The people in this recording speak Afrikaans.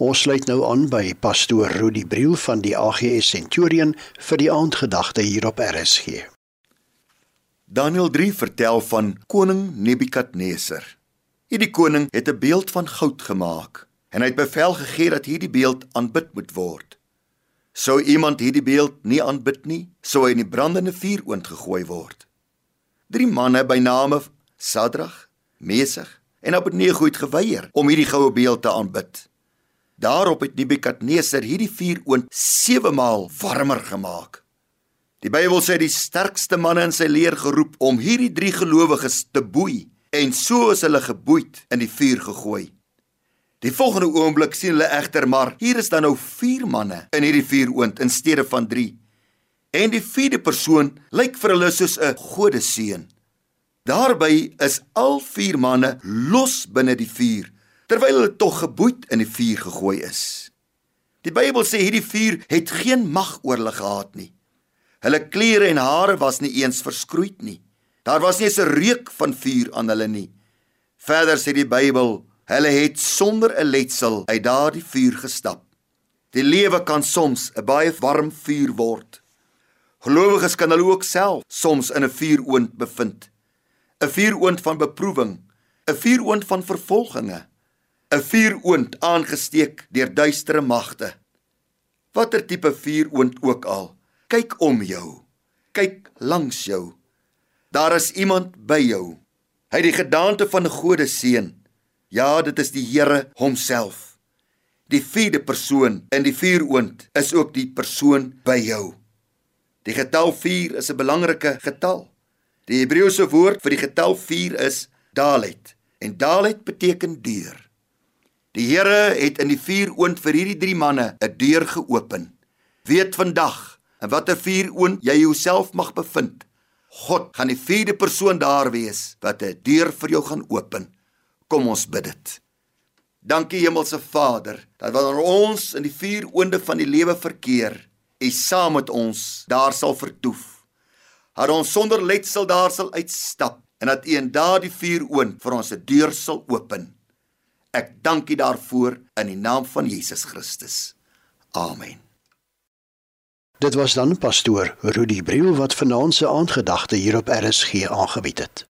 Ons sluit nou aan by pastoor Rudi Briel van die AGS Centurion vir die aandgedagte hier op RSG. Daniël 3 vertel van koning Nebukadneser. Hierdie koning het 'n beeld van goud gemaak en hy het bevel gegee dat hierdie beeld aanbid moet word. Sou iemand hierdie beeld nie aanbid nie, sou hy in die brandende vuur oorgegooi word. Drie manne by name Sadrag, Mesig en Abednego het geweier om hierdie goue beeld te aanbid. Daarop het Nebukadneser hierdie vuur oond 7 maal warmer gemaak. Die Bybel sê die sterkste manne in sy leer geroep om hierdie drie gelowiges te boei en so is hulle geboeid in die vuur gegooi. Die volgende oomblik sien hulle egter maar hier is dan nou 4 manne in hierdie vuuroond in steede van 3. En die vierde persoon lyk vir hulle soos 'n godeseun. Daarby is al 4 manne los binne die vuur terwyl hulle tog geboeid in die vuur gegooi is. Die Bybel sê hierdie vuur het geen mag oor hulle gehad nie. Hulle klere en hare was nie eens verskroeid nie. Daar was nie eens 'n reuk van vuur aan hulle nie. Verder sê die Bybel Hulle het sonder 'n letsel uit daardie vuur gestap. Die lewe kan soms 'n baie warm vuur word. Gelowiges kan hulle ook self soms in 'n vuuroond bevind. 'n Vuuroond van beproewing, 'n vuuroond van vervolginge, 'n vuuroond aangesteek deur duistere magte. Watter tipe vuuroond ook al, kyk om jou. Kyk langs jou. Daar is iemand by jou. Hy het die gedaante van 'n gode seun. Ja, dit is die Here homself. Die vierde persoon in die vuuroond is ook die persoon by jou. Die getal 4 is 'n belangrike getal. Die Hebreëse woord vir die getal 4 is Dalet en Dalet beteken deur. Die Here het in die vuuroond vir hierdie drie manne 'n deur geopen. Weet vandag in watter vuuroond jy jouself mag bevind. God gaan die vierde persoon daar wees wat 'n deur vir jou gaan open. Kom ons bid dit. Dankie Hemelse Vader dat wanneer ons in die vier oonde van die lewe verkeer, U saam met ons daar sal vertoef. Dat ons sonder letsel daar sal uitstap en dat U in daardie vier oond vir ons 'n deur sal open. Ek dank U daarvoor in die naam van Jesus Christus. Amen. Dit was dan pastoor Rudy Briel wat vanaand se aandgedagte hier op RSG aangebied het.